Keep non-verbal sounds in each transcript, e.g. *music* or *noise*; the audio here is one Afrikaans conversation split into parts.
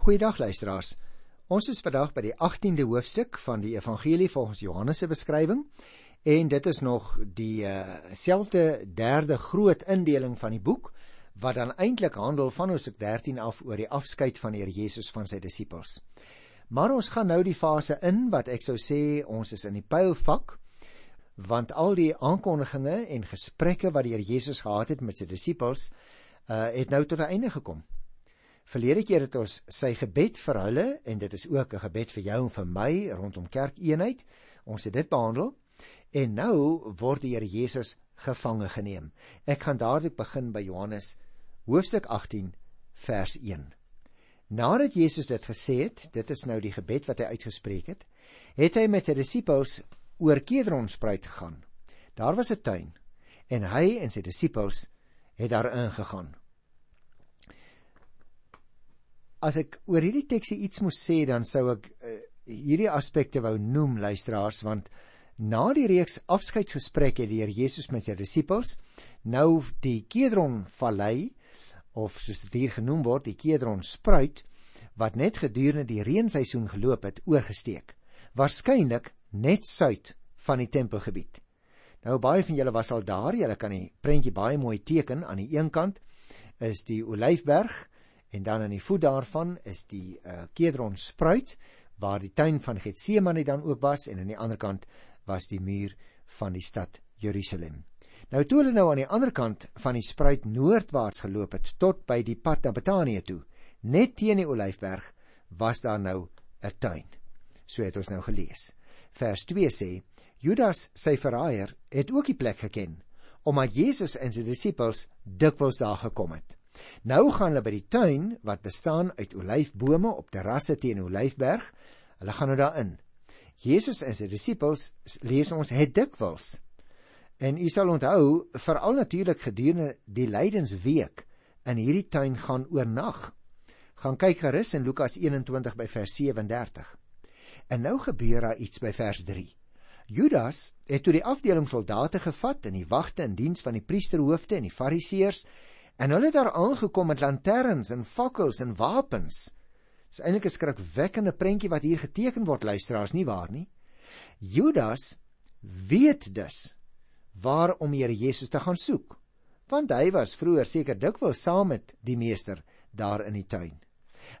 Goeiedag luisteraars. Ons is vandag by die 18de hoofstuk van die Evangelie volgens Johannes se beskrywing en dit is nog die uh, selfde derde groot indeling van die boek wat dan eintlik handel van Hoofstuk 13 af oor die afskeid van die Here Jesus van sy disippels. Maar ons gaan nou die fase in wat ek sou sê ons is in die pylvak want al die aankondigings en gesprekke wat die Here Jesus gehad het met sy disippels uh, het nou tot 'n einde gekom. Verlede keer het ons sy gebed vir hulle en dit is ook 'n gebed vir jou en vir my rondom kerkeenheid. Ons het dit behandel en nou word die Here Jesus gevange geneem. Ek gaan dadelik begin by Johannes hoofstuk 18 vers 1. Nadat Jesus dit gesê het, dit is nou die gebed wat hy uitgespreek het, het hy met sy disippels oor Kedronspruit gegaan. Daar was 'n tuin en hy en sy disippels het daar ingegaan as ek oor hierdie teksie iets moes sê dan sou ek uh, hierdie aspekte wou noem luisteraars want na die reeks afskeidsgesprekke deur Jesus met sy disippels nou die Kedron vallei of soos dit hier genoem word die Kedron spruit wat net gedurende die reenseisoen geloop het oorgesteek. Waarskynlik net suid van die tempelgebied. Nou baie van julle was al daar julle kan die prentjie baie mooi teken aan die een kant is die olyfberg En dan aan die voet daarvan is die uh, Kedron spruit waar die tuin van Getsemane dan ook was en aan die ander kant was die muur van die stad Jerusalem. Nou toe hulle nou aan die ander kant van die spruit noordwaarts geloop het tot by die pad na Betanië toe, net teen die Olyfberg, was daar nou 'n tuin. So het ons nou gelees. Vers 2 sê: Judas, sy verraaier, het ook die plek geken, omdat Jesus en sy disippels dikwels daar gekom het. Nou gaan hulle by die tuin wat bestaan uit olyfbome op terrasse teen Olyfberg. Hulle gaan nou daarin. Jesus en sy disippels lees ons het dikwels. En u sal onthou, veral natuurlik gedurende die lydensweek in hierdie tuin gaan oornag. Gaan kyk gerus in Lukas 21 by vers 37. En nou gebeur daar iets by vers 3. Judas het toe die afdeling soldate gevat en die wagte in diens van die priesterhoofde en die fariseërs En hulle het daar aangekom met lanterns en fakkels en wapens. Dis eintlik 'n skrikwekkende prentjie wat hier geteken word, luisteraars, nie waar nie? Judas weet dus waar om Here Jesus te gaan soek, want hy was vroeër seker dikwels saam met die meester daar in die tuin.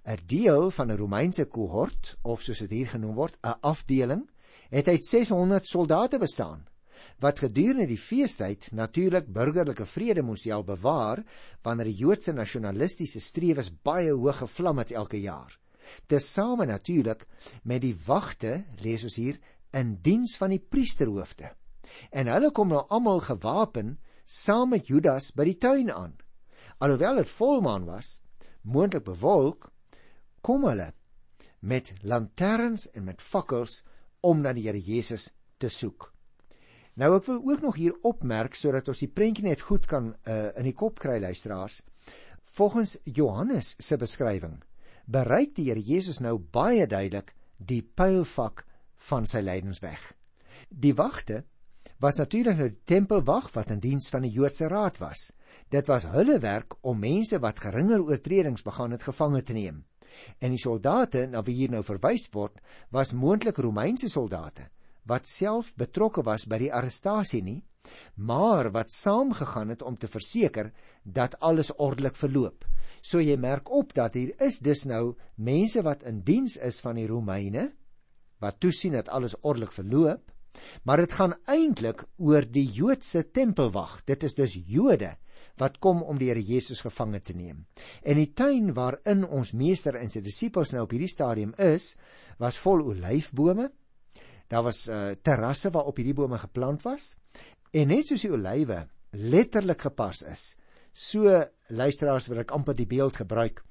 'n Deel van 'n Romeinse kohort, of soos dit hier genoem word, 'n afdeling, het uit 600 soldate bestaan wat gedurende die feestyd natuurlik burgerlike vrede moes help bewaar wanneer die Joodse nasionalistiese strewes baie hoë gevlam het elke jaar. Tesame natuurlik met die wagte, lees ons hier, in diens van die priesterhoofde. En hulle kom nou almal gewapen saam met Judas by die tuin aan. Alhoewel dit volmaan was, moontlik bewolk, kom hulle met lanterns en met fakkels om na die Here Jesus te soek. Nou ek wil ook nog hier opmerk sodat ons die prentjie net goed kan uh, in die kop kry luisteraars. Volgens Johannes se beskrywing bereik die Here Jesus nou baie duidelik die pylvak van sy lydensweg. Die wagte was natuurlik nou die tempelwag wat in diens van die Joodse raad was. Dit was hulle werk om mense wat geringer oortredings begaan het gevange te neem. En die soldate na wie hier nou verwys word, was moontlik Romeinse soldate wat self betrokke was by die arrestasie nie, maar wat saamgegaan het om te verseker dat alles ordelik verloop. So jy merk op dat hier is dus nou mense wat in diens is van die Romeine wat toesien dat alles ordelik verloop, maar dit gaan eintlik oor die Joodse tempelwag. Dit is dus Jode wat kom om die Here Jesus gevange te neem. En die tuin waarin ons meester en sy disippels nou op hierdie stadium is, was vol olyfbome Daar was uh, terrasse waarop hierdie bome geplant was en net soos die olywe letterlik gepars is. So luisteraars wil ek amper die beeld gebruik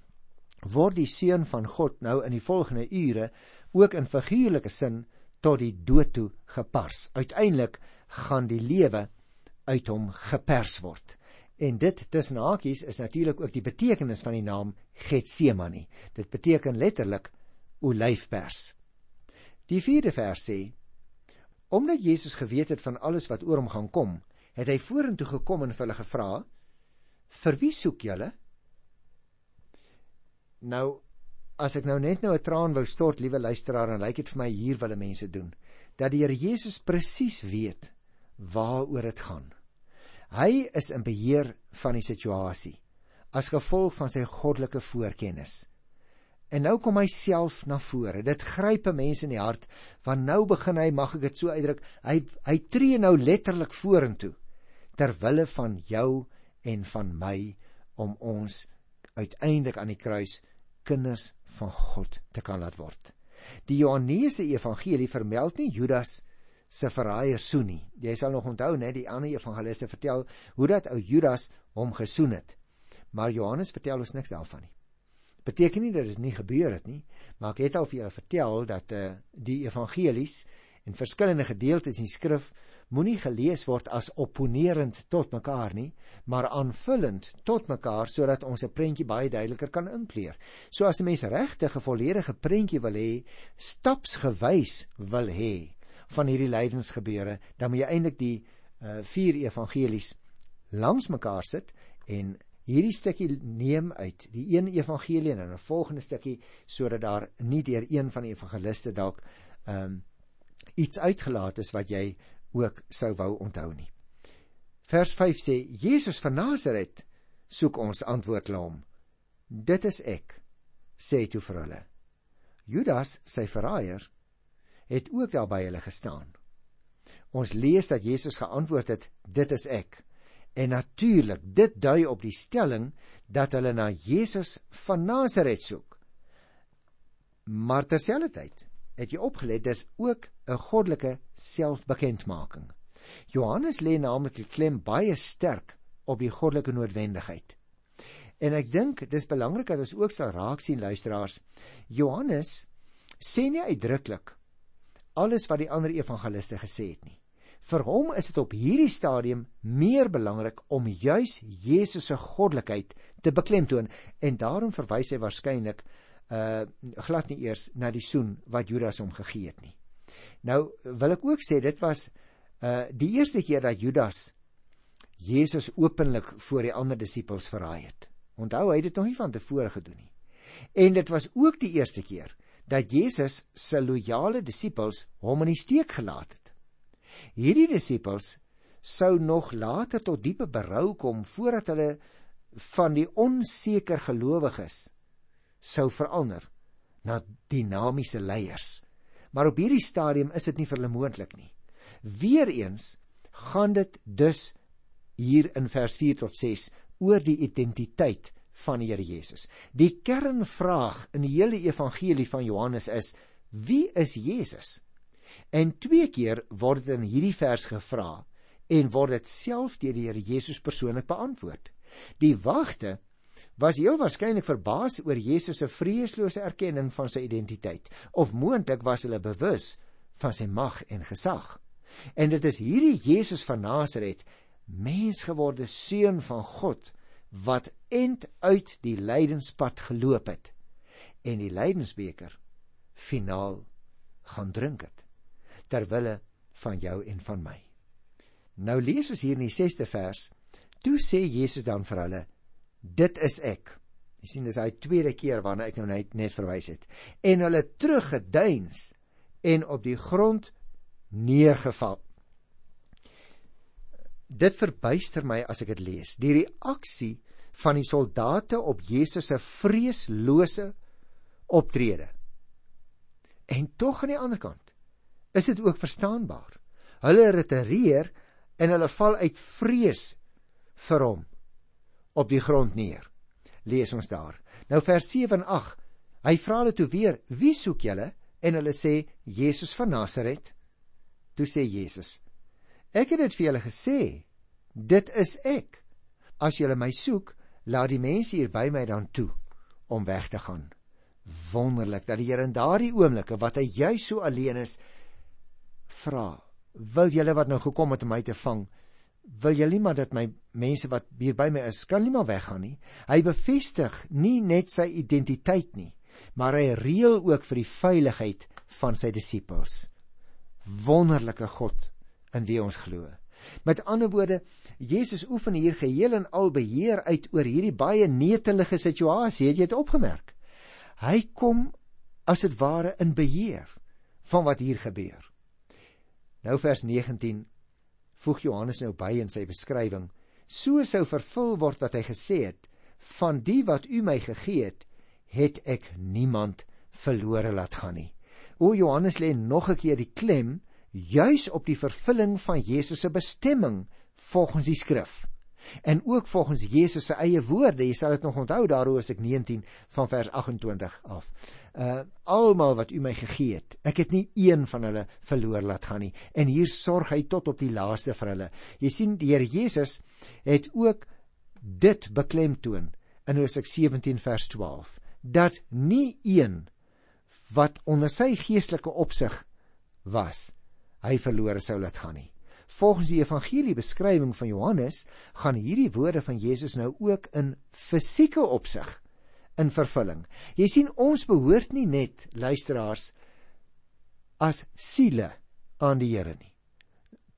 word die seun van God nou in die volgende ure ook in figuurlike sin tot die dood toe gepars. Uiteindelik gaan die lewe uit hom gepers word. En dit tussen hakies is natuurlik ook die betekenis van die naam Getsemane. Dit beteken letterlik olyfpers. Die 4de vers sê: Omdat Jesus geweet het van alles wat oor hom gaan kom, het hy vorentoe gekom en vir hulle gevra: "Vir wie soek julle?" Nou as ek nou net nou 'n traan wou stort, liewe luisteraar, dan lyk dit vir my hier wil mense doen dat die Here Jesus presies weet waaroor dit gaan. Hy is in beheer van die situasie as gevolg van sy goddelike voorkennis. En nou kom hy self na vore. Dit gryp 'n mens in die hart van nou begin hy, mag ek dit so uitdruk, hy hy tree nou letterlik vorentoe ter wille van jou en van my om ons uiteindelik aan die kruis kinders van God te kan laat word. Die Johannese Evangelie vermeld nie Judas se verraaier soen nie. Jy sal nog onthou net die ander evangeliste vertel hoe dat ou Judas hom gesoen het. Maar Johannes vertel ons niks daarvan nie. Beteken nie dat dit nie gebeur het nie, maar ek het al vir julle vertel dat uh, die evangelies en verskillende gedeeltes in die skrif moenie gelees word as opponerend tot mekaar nie, maar aanvullend tot mekaar sodat ons 'n prentjie baie duideliker kan inkleer. So as 'n mens regtig 'n volledige prentjie wil hê, stapsgewys wil hê, van hierdie lydensgebeure, dan moet jy eintlik die uh, vier evangelies langs mekaar sit en hierdie stukkie neem uit die een evangelie en 'n volgende stukkie sodat daar nie deur een van die evangeliste dalk um, iets uitgelaat is wat jy ook sou wou onthou nie. Vers 5 sê Jesus van Nasaret soek ons antwoord hom. Dit is ek sê toe vir hulle. Judas sy verraaier het ook daar by hulle gestaan. Ons lees dat Jesus geantwoord het: "Dit is ek." En natuurlik, dit dui op die stelling dat hulle na Jesus van Nasaret soek. Maar terselfdertyd het jy opgelet dis ook 'n goddelike selfbekendmaking. Johannes lê naamlik klem baie sterk op die goddelike noodwendigheid. En ek dink dis belangrik dat ons ook sal raak sien luisteraars. Johannes sê nie uitdruklik alles wat die ander evangeliste gesê het nie. Vir hom is dit op hierdie stadium meer belangrik om juis Jesus se goddelikheid te beklemtoon en daarom verwys hy waarskynlik uh glad nie eers na die soen wat Judas hom gegee het nie. Nou wil ek ook sê dit was uh die eerste keer dat Judas Jesus openlik voor die ander disippels verraai het. Onthou hy het dit nog nie van tevore gedoen nie. En dit was ook die eerste keer dat Jesus se loyale disippels hom in die steek gelaat het. Hierdie disippels sou nog later tot diepe berou kom voordat hulle van die onseker gelowiges sou verander na dinamiese leiers. Maar op hierdie stadium is dit nie vir hulle moontlik nie. Weereens gaan dit dus hier in vers 4 tot 6 oor die identiteit van die Here Jesus. Die kernvraag in die hele evangelie van Johannes is: Wie is Jesus? En twee keer word dit in hierdie vers gevra en word dit self deur die Here Jesus persoonlik beantwoord. Die wagte was heel waarskynlik verbaas oor Jesus se vreeslose erkenning van sy identiteit of moontlik was hulle bewus van sy mag en gesag. En dit is hierdie Jesus van Nasaret, mensgeworde seun van God, wat end uit die lydenspad geloop het en die lydensbeker finaal gaan drink het ter wille van jou en van my. Nou lees ons hier in die 6ste vers. Toe sê Jesus dan vir hulle: Dit is ek. Jy sien dis hy tweede keer waarna ek nou net, net verwys het. En hulle teruggeduins en op die grond neergeval dit verbuister my as ek dit lees. Die reaksie van die soldate op Jesus se vreeslose optrede. En tog aan die ander kant is dit ook verstaanbaar. Hulle retireer en hulle val uit vrees vir hom op die grond neer. Lees ons daar. Nou vers 7 en 8. Hy vra hulle toe weer: "Wie soek julle?" En hulle sê: "Jesus van Nasaret." Toe sê Jesus: Ek het dit vir julle gesê. Dit is ek. As julle my soek, laat die mense hier by my dan toe om weg te gaan. Wonderlik dat die Here in daardie oomblikke wat hy juis so alleen is, vra: "Wil julle wat nou gekom het om my te vang, wil julle nie maar dat my mense wat hier by my is, kan nie maar weggaan nie?" Hy bevestig nie net sy identiteit nie, maar hy reël ook vir die veiligheid van sy disippels. Wonderlike God in wie ons glo. Met ander woorde, Jesus oefen hier geheel en al beheer uit oor hierdie baie netelige situasie. Het jy dit opgemerk? Hy kom as dit ware in beheer van wat hier gebeur. Nou vers 19 voeg Johannes nou by in sy beskrywing: So sou vervul word wat hy gesê het: Van die wat u my gegee het, het ek niemand verlore laat gaan nie. O Johannes lê nog 'n keer die klem juis op die vervulling van Jesus se bestemming volgens die skrif en ook volgens Jesus se eie woorde. Jy sal dit nog onthou daaroor as ek 19 van vers 28 af. Uh almal wat u my gegee het, ek het nie een van hulle verloor laat gaan nie. En hier sorg hy tot op die laaste vir hulle. Jy sien die Here Jesus het ook dit beklemtoon in Hosea 17 vers 12 dat nie een wat onder sy geestelike opsig was, hy verlore sou laat gaan nie. Volgens die evangelie beskrywing van Johannes gaan hierdie woorde van Jesus nou ook in fisieke opsig in vervulling. Jy sien ons behoort nie net luisteraars as siele aan die Here nie.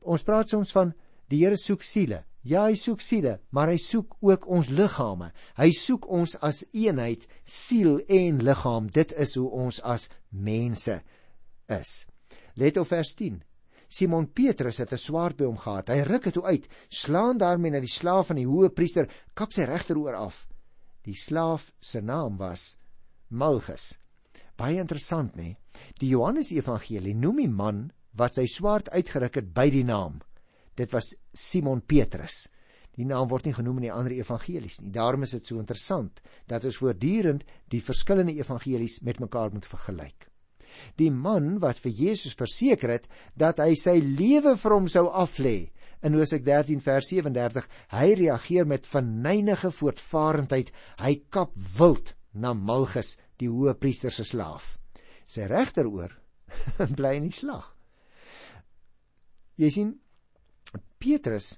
Ons praat soms van die Here soek siele. Ja, hy soek siele, maar hy soek ook ons liggame. Hy soek ons as eenheid, siel en liggaam. Dit is hoe ons as mense is. Let op vers 10. Simon Petrus het 'n swaard by hom gehad. Hy ruk dit uit, slaan daarmee na die slaaf van die hoë priester, kap sy regteroor af. Die slaaf se naam was Malchus. Baie interessant, nê? Die Johannes Evangelie noem die man wat sy swaard uitgeruk het by die naam. Dit was Simon Petrus. Die naam word nie genoem in die ander evangelies nie. Daarom is dit so interessant dat ons voortdurend die verskillende evangelies met mekaar moet vergelyk die man wat vir Jesus verseker het dat hy sy lewe vir hom sou aflê. In Hosea 13 vers 37, hy reageer met verneinige voortvarendheid. Hy kap wild na Malchus, die hoë priester se slaaf. Sy regteroor *laughs* bly in die slag. Jy sien Petrus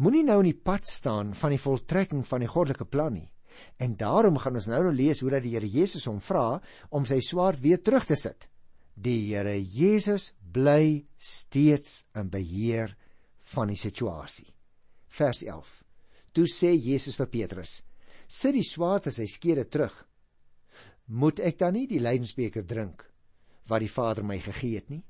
moenie nou in die pad staan van die voltrekking van die goddelike plan nie. En daarom gaan ons nou nou lees hoe dat die Here Jesus hom vra om sy swaard weer terug te sit. Die Here Jesus bly steeds in beheer van die situasie. Vers 11. Toe sê Jesus vir Petrus: "Sit die swaard as hy skede terug. Moet ek dan nie die lydensbeker drink wat die Vader my gegee het nie?"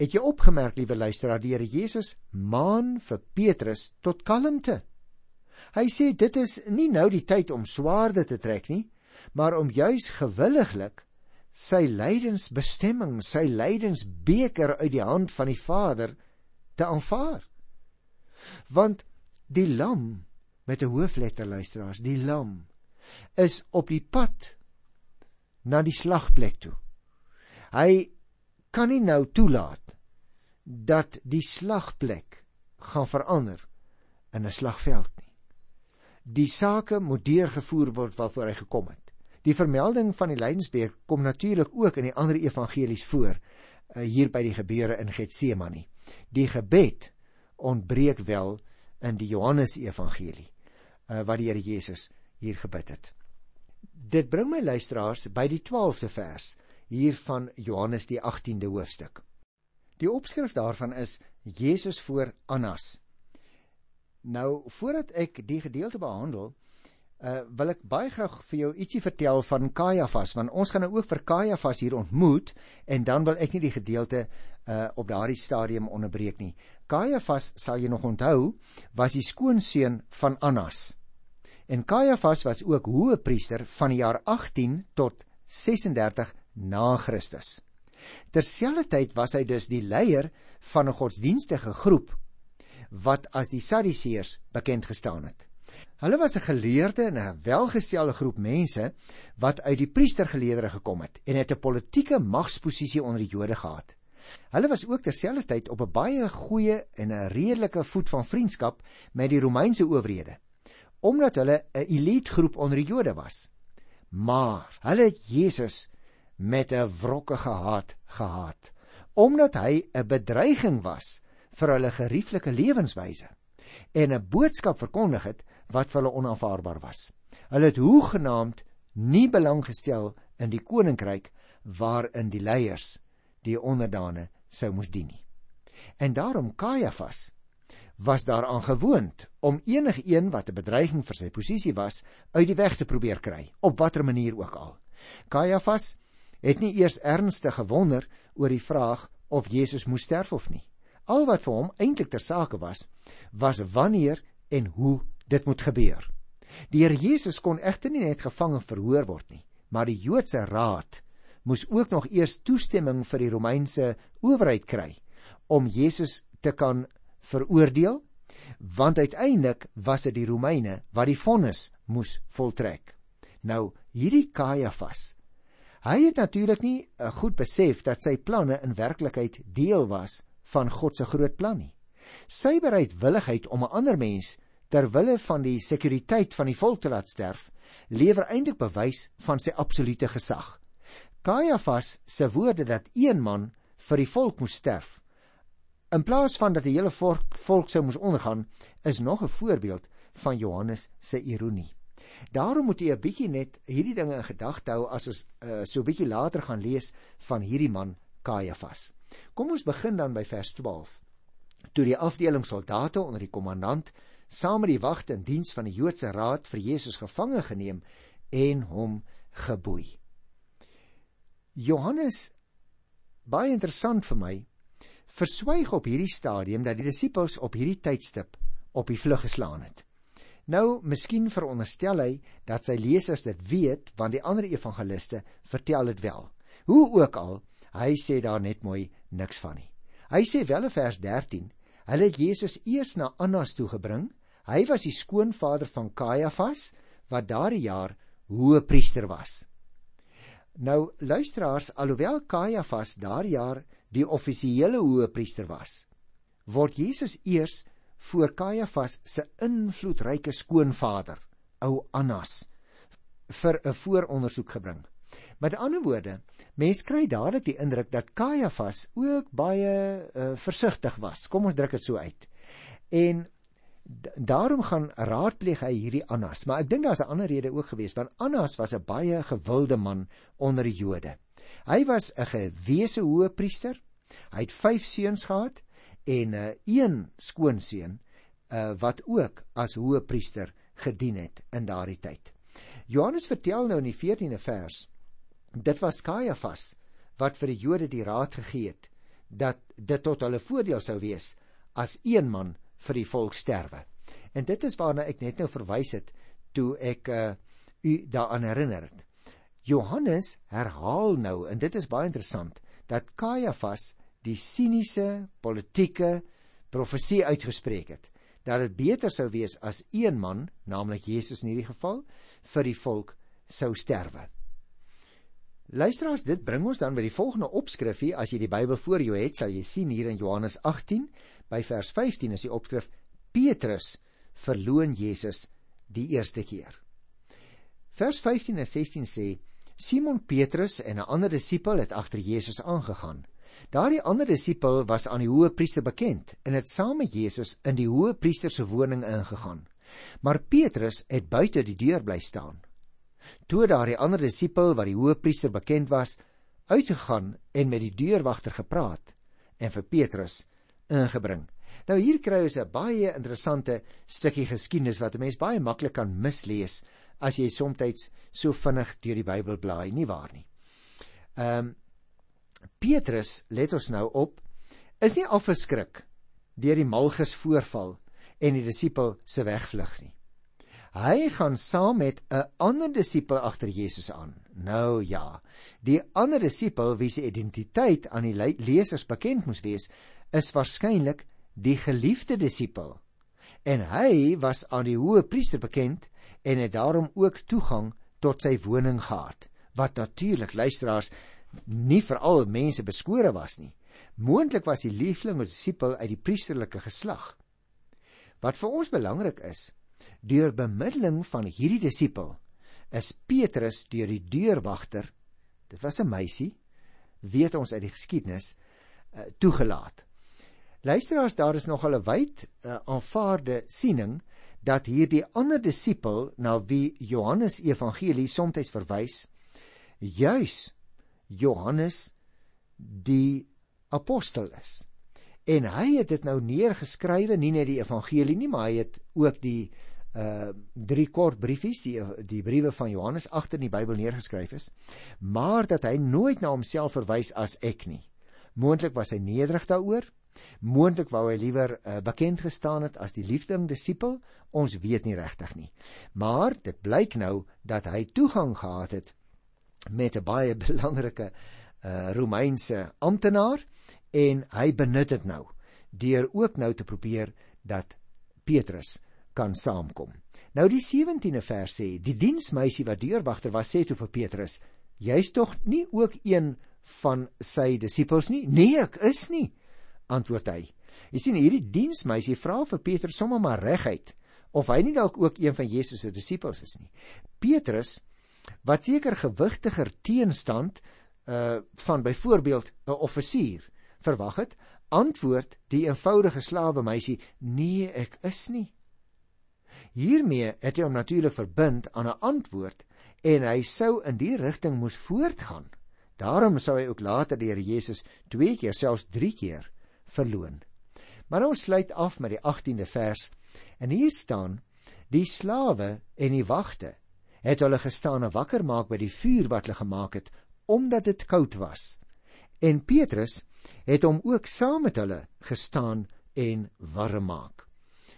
Het jy opgemerk, liewe luisteraar, die Here Jesus maan vir Petrus tot kalmte. Hy sê dit is nie nou die tyd om swaarde te trek nie, maar om juis gewilliglik sy lydensbestemming, sy lydensbeker uit die hand van die Vader te aanvaar. Want die lam met 'n hoofletter luisteraars, die lam is op die pad na die slagplek toe. Hy kan nie nou toelaat dat die slagplek gaan verander in 'n slagveld nie. Die sake moet deurgevoer word waarvoor hy gekom het. Die vermelding van die lydensbeek kom natuurlik ook in die ander evangelies voor uh, hier by die gebeure in Getsemane. Die gebed ontbreek wel in die Johannes evangelie uh, wat die Here Jesus hier gebid het. Dit bring my luisteraars by die 12de vers hier van Johannes die 18de hoofstuk. Die opskrif daarvan is Jesus voor Annas. Nou voordat ek die gedeelte behandel, uh, wil ek baie graag vir jou ietsie vertel van Kajafas want ons gaan nou ook vir Kajafas hier ontmoet en dan wil ek nie die gedeelte uh, op daardie stadium onderbreek nie. Kajafas sal jy nog onthou was die skoonseun van Annas. En Kajafas was ook hoëpriester van die jaar 18 tot 36 na Christus. Terselfdertyd was hy dus die leier van 'n godsdienstige groep wat as die Sadduseërs bekend gestaan het. Hulle was 'n geleerde en 'n welgestelde groep mense wat uit die priestergeleedere gekom het en het 'n politieke magsposisie onder die Jode gehad. Hulle was ook terselfdertyd op 'n baie goeie en 'n redelike voet van vriendskap met die Romeinse owerhede, omdat hulle 'n elite groep onder die Jode was. Maar hulle het Jesus met 'n wrokkige haat gehaat, omdat hy 'n bedreiging was vir hulle gerieflike lewenswyse en 'n boodskap verkondig het wat vir hulle onaanvaarbaar was. Hulle het hoegenaamd nie belang gestel in die koninkryk waarin die leiers die onderdane sou moes dien nie. En daarom Kajafas was daaraan gewoond om enige een wat 'n bedreiging vir sy posisie was uit die weg te probeer kry op watter manier ook al. Kajafas het nie eers ernstig gewonder oor die vraag of Jesus moes sterf of nie. Al wat vir hom eintlik ter sake was, was wanneer en hoe dit moet gebeur. Die Here Jesus kon egter nie net gevang en verhoor word nie, maar die Joodse raad moes ook nog eers toestemming vir die Romeinse owerheid kry om Jesus te kan veroordeel, want uiteindelik was dit die Romeine wat die vonnis moes voltrek. Nou hierdie Kajafas, hy het natuurlik nie goed besef dat sy planne in werklikheid deel was van God se groot plan nie. Sy bereidwilligheid om 'n ander mens ter wille van die sekuriteit van die volk te laat sterf, lewer eintlik bewys van sy absolute gesag. Kajafas se woorde dat een man vir die volk moes sterf, in plaas van dat die hele volk, volk sou moes ondergaan, is nog 'n voorbeeld van Johannes se ironie. Daarom moet jy 'n bietjie net hierdie dinge in gedagte hou as ons uh, so 'n bietjie later gaan lees van hierdie man Kajafas. Kom ons begin dan by vers 12. Toe die afdeling soldate onder die kommandant saam met die wagte in diens van die Joodse raad vir Jesus gevange geneem en hom geboei. Johannes baie interessant vir my verswyg op hierdie stadium dat die disippels op hierdie tydstip op die vlug geslaan het. Nou, miskien veronderstel hy dat sy lesers dit weet want die ander evangeliste vertel dit wel. Hoe ook al, hy sê daar net mooi niks van nie. Hy sê wel in vers 13, hulle het Jesus eers na Annas toe gebring Hy was die skoonvader van Kajafas wat daardie jaar hoëpriester was. Nou luisteraars, alhoewel Kajafas daardie jaar die offisiële hoëpriester was, word Jesus eers voor Kajafas se invloedryke skoonvader, ou Annas, vir 'n voorondersoek gebring. Met ander woorde, mense kry dadelik die indruk dat Kajafas ook baie uh, versigtig was. Kom ons druk dit so uit. En daarom gaan raadpleeg hy hierdie Annas, maar ek dink daar's 'n ander rede ook geweest want Annas was 'n baie gewilde man onder die Jode. Hy was 'n gewese hoëpriester. Hy het 5 seuns gehad en 'n uh, een skoonseun uh, wat ook as hoëpriester gedien het in daardie tyd. Johannes vertel nou in die 14de vers dit was Kajafas wat vir die Jode die raad gegee het dat dit tot hulle voordeel sou wees as een man vir die volk sterwe. En dit is waarna ek net nou verwys het toe ek uh, u daaraan herinner het. Johannes herhaal nou en dit is baie interessant dat Kajafas die siniese politieke profesie uitgespreek het dat dit beter sou wees as een man, naamlik Jesus in hierdie geval, vir die volk sou sterwe. Luisteraars, dit bring ons dan by die volgende opskrifie. As jy die Bybel voor jou het, sal jy sien hier in Johannes 18 by vers 15 is die opskrif Petrus verloon Jesus die eerste keer. Vers 15 en 16 sê Simon Petrus en 'n ander disipel het agter Jesus aangegaan. Daardie ander disipel was aan die hoë priester bekend en het saam met Jesus in die hoë priester se woning ingegaan. Maar Petrus het buite die deur bly staan. Toe daardie ander disipel wat die hoë priester bekend was, uitgegaan en met die deurwagter gepraat en vir Petrus ingebring. Nou hier kry ons 'n baie interessante stukkie geskiedenis wat 'n mens baie maklik kan mislees as jy soms so vinnig deur die Bybel blaai, nie waar nie? Ehm um, Petrus, let ons nou op, is nie afgeskrik deur die Malgus voorval en die disipel se wegvlug nie. Hy gaan saam met 'n ander disipel agter Jesus aan. Nou ja, die ander disipel wie se identiteit aan die lesers bekend moes wees, is waarskynlik die geliefde disipel. En hy was aan die hoë priester bekend en het daarom ook toegang tot sy woning gehad, wat natuurlik luisteraars nie vir al mense beskore was nie. Moontlik was die liefling of disipel uit die priesterlike geslag. Wat vir ons belangrik is, deur bemiddeling van hierdie disipel is Petrus deur die deurwagter, dit was 'n meisie, weet ons uit die geskiedenis, uh, toegelaat. Luisteraars, daar is nog 'n wyd uh, aanvaarde siening dat hierdie ander disipel na wie Johannes Evangelie soms verwys, juis Johannes die apostel is. En hy het dit nou neergeskrywe nie net die evangelie nie, maar hy het ook die uh drie kort briefies, die, die briewe van Johannes agter in die Bybel neergeskryf is, maar dat hy nooit na homself verwys as ek nie. Moontlik was hy nederig daaroor. Moontlik wou hy liewer uh, bekend gestaan het as die liefding disipel, ons weet nie regtig nie. Maar dit blyk nou dat hy toegang gehad het met 'n baie *laughs* belangrike uh Romeinse amptenaar en hy benut dit nou deur ook nou te probeer dat Petrus kan saamkom. Nou die 17de vers sê: Die diensmeisie wat deurwagter was sê toe vir Petrus: "Jy's tog nie ook een van sy disippels nie?" "Nee, ek is nie," antwoord hy. Jy sien hierdie diensmeisie vra vir Petrus sommer maar reguit of hy nie dalk ook een van Jesus se disippels is nie. Petrus wat seker gewigtiger teenstand uh van byvoorbeeld 'n offisier verwag het, antwoord die eenvoudige slawe meisie: "Nee, ek is nie." Hiermee het hy hom natuurlik verbind aan 'n antwoord en hy sou in die rigting moes voortgaan. Daarom sou hy ook later die Here Jesus twee keer, selfs drie keer verloon. Maar ons sluit af met die 18de vers. En hier staan: Die slawe en die wagte het hulle gestaan en wakker maak by die vuur wat hulle gemaak het omdat dit koud was. En Petrus het hom ook saam met hulle gestaan en warm maak.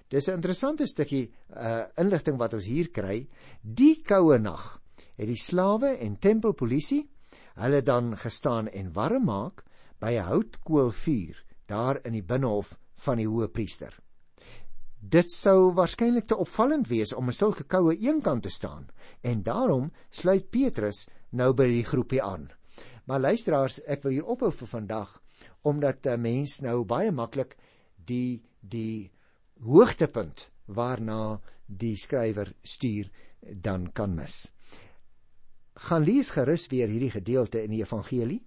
Dis 'n interessante stukkie uh inligting wat ons hier kry. Die koue nag het die slawe en tempelpolisie hulle dan gestaan en warm maak by 'n houtkoolvuur daar in die binnehof van die hoëpriester. Dit sou waarskynlik te opvallend wees om 'n sulke koue eenkant te staan en daarom sluit Petrus nou by die groepie aan. Maar luisteraars, ek wil hier ophou vir vandag omdat 'n mens nou baie maklik die die hoogtepunt waarna die skrywer stuur dan kan mis. Gaan lees gerus weer hierdie gedeelte in die evangelie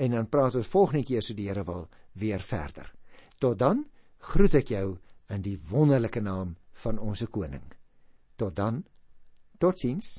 en dan praat ons volgende keer so die Here wil weer verder. Tot dan groet ek jou in die wonderlike naam van ons koning. Tot dan. Totsiens.